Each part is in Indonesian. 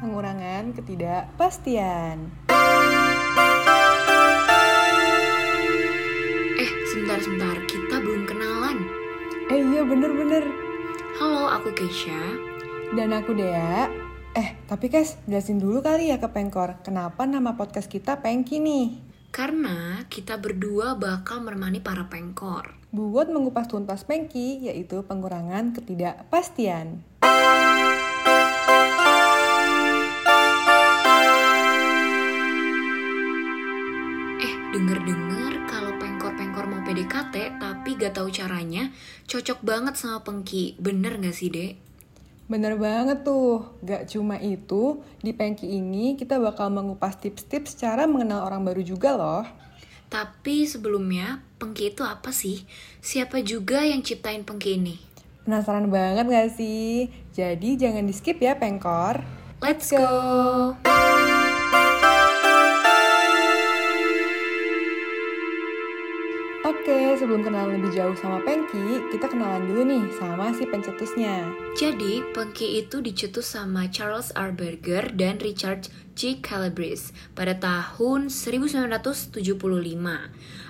mengurangan ketidakpastian. Eh, sebentar-sebentar, kita belum kenalan. Eh iya bener-bener. Halo, aku Keisha. Dan aku Dea. Eh, tapi Kes, jelasin dulu kali ya ke Pengkor, kenapa nama podcast kita Pengki nih? Karena kita berdua bakal menemani para pengkor. Buat mengupas tuntas Pengki, yaitu pengurangan ketidakpastian. Cocok banget sama Pengki. Bener gak sih, Dek? Bener banget tuh, gak cuma itu, di Pengki ini kita bakal mengupas tips-tips cara mengenal orang baru juga loh. Tapi sebelumnya, Pengki itu apa sih? Siapa juga yang ciptain Pengki ini? Penasaran banget gak sih? Jadi jangan di skip ya Pengkor. Let's go! Oke, sebelum kenalan lebih jauh sama Pengki, kita kenalan dulu nih sama si pencetusnya. Jadi, Pengki itu dicetus sama Charles R. Berger dan Richard G. Calabrese pada tahun 1975.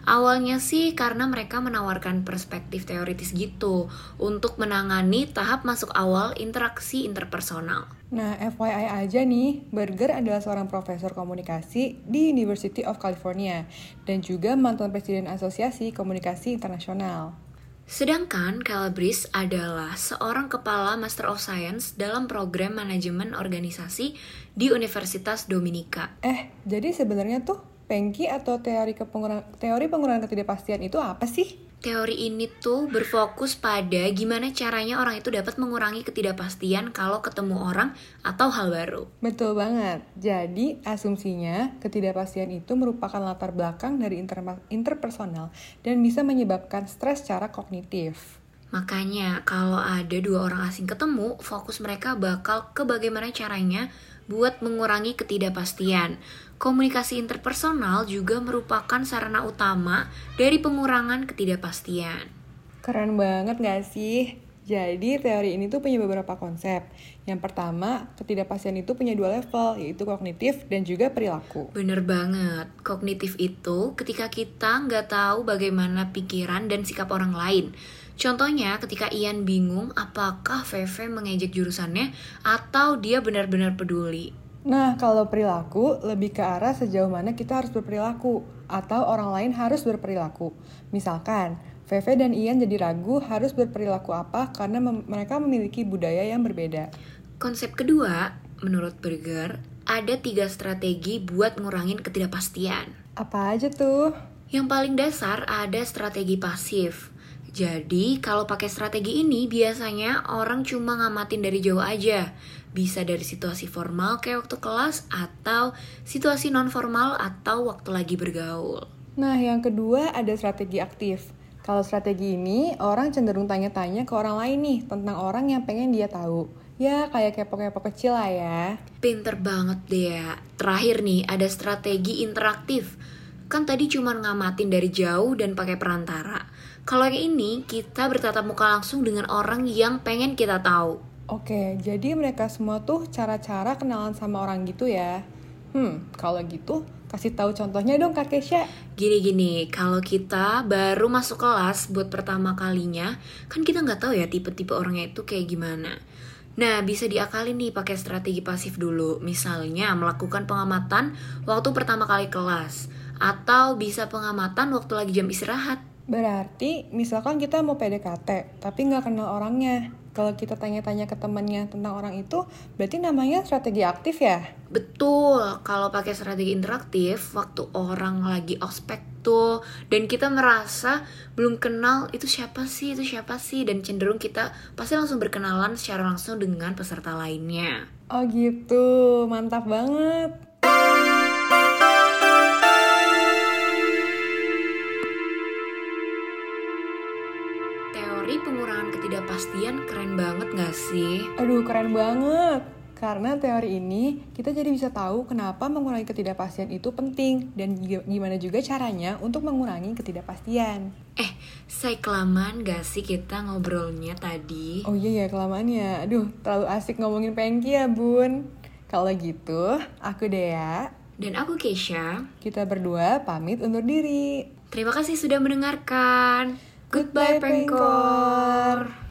Awalnya sih karena mereka menawarkan perspektif teoritis gitu untuk menangani tahap masuk awal interaksi interpersonal. Nah, FYI aja nih, Berger adalah seorang profesor komunikasi di University of California dan juga mantan presiden Asosiasi Komunikasi Internasional. Sedangkan Calabrese adalah seorang kepala Master of Science dalam program manajemen organisasi di Universitas Dominika. Eh, jadi sebenarnya tuh Pengki atau teori, teori pengurangan ketidakpastian itu apa sih? Teori ini tuh berfokus pada gimana caranya orang itu dapat mengurangi ketidakpastian kalau ketemu orang atau hal baru. Betul banget. Jadi, asumsinya ketidakpastian itu merupakan latar belakang dari inter interpersonal dan bisa menyebabkan stres secara kognitif. Makanya, kalau ada dua orang asing ketemu, fokus mereka bakal ke bagaimana caranya buat mengurangi ketidakpastian. Komunikasi interpersonal juga merupakan sarana utama dari pengurangan ketidakpastian. Keren banget gak sih? Jadi teori ini tuh punya beberapa konsep. Yang pertama, ketidakpastian itu punya dua level, yaitu kognitif dan juga perilaku. Bener banget, kognitif itu ketika kita nggak tahu bagaimana pikiran dan sikap orang lain. Contohnya ketika Ian bingung apakah VV mengejek jurusannya atau dia benar-benar peduli. Nah, kalau perilaku lebih ke arah sejauh mana kita harus berperilaku atau orang lain harus berperilaku. Misalkan, VV dan Ian jadi ragu harus berperilaku apa karena mem mereka memiliki budaya yang berbeda. Konsep kedua, menurut Berger, ada tiga strategi buat ngurangin ketidakpastian. Apa aja tuh? Yang paling dasar ada strategi pasif. Jadi, kalau pakai strategi ini biasanya orang cuma ngamatin dari jauh aja. Bisa dari situasi formal kayak waktu kelas atau situasi non formal atau waktu lagi bergaul. Nah, yang kedua ada strategi aktif. Kalau strategi ini, orang cenderung tanya-tanya ke orang lain nih tentang orang yang pengen dia tahu. Ya, kayak kepo-kepo kecil lah ya. Pinter banget deh ya. Terakhir nih, ada strategi interaktif. Kan tadi cuma ngamatin dari jauh dan pakai perantara. Kalau yang ini, kita bertatap muka langsung dengan orang yang pengen kita tahu. Oke, jadi mereka semua tuh cara-cara kenalan sama orang gitu ya. Hmm, kalau gitu kasih tahu contohnya dong Kak Kesha. Gini-gini, kalau kita baru masuk kelas buat pertama kalinya, kan kita nggak tahu ya tipe-tipe orangnya itu kayak gimana. Nah, bisa diakalin nih pakai strategi pasif dulu. Misalnya, melakukan pengamatan waktu pertama kali kelas. Atau bisa pengamatan waktu lagi jam istirahat. Berarti, misalkan kita mau PDKT, tapi nggak kenal orangnya. Kalau kita tanya-tanya ke temannya tentang orang itu, berarti namanya strategi aktif ya? Betul, kalau pakai strategi interaktif, waktu orang lagi ospek tuh, dan kita merasa belum kenal itu siapa sih, itu siapa sih, dan cenderung kita pasti langsung berkenalan secara langsung dengan peserta lainnya. Oh gitu, mantap banget. Pengurangan ketidakpastian keren banget gak sih? Aduh, keren banget. Karena teori ini, kita jadi bisa tahu kenapa mengurangi ketidakpastian itu penting dan gimana juga caranya untuk mengurangi ketidakpastian. Eh, saya kelamaan gak sih kita ngobrolnya tadi? Oh iya ya, kelamaan ya. Aduh, terlalu asik ngomongin Pengki ya, Bun. Kalau gitu, aku Dea. Dan aku Keisha. Kita berdua pamit undur diri. Terima kasih sudah mendengarkan. Goodbye. Pengkor.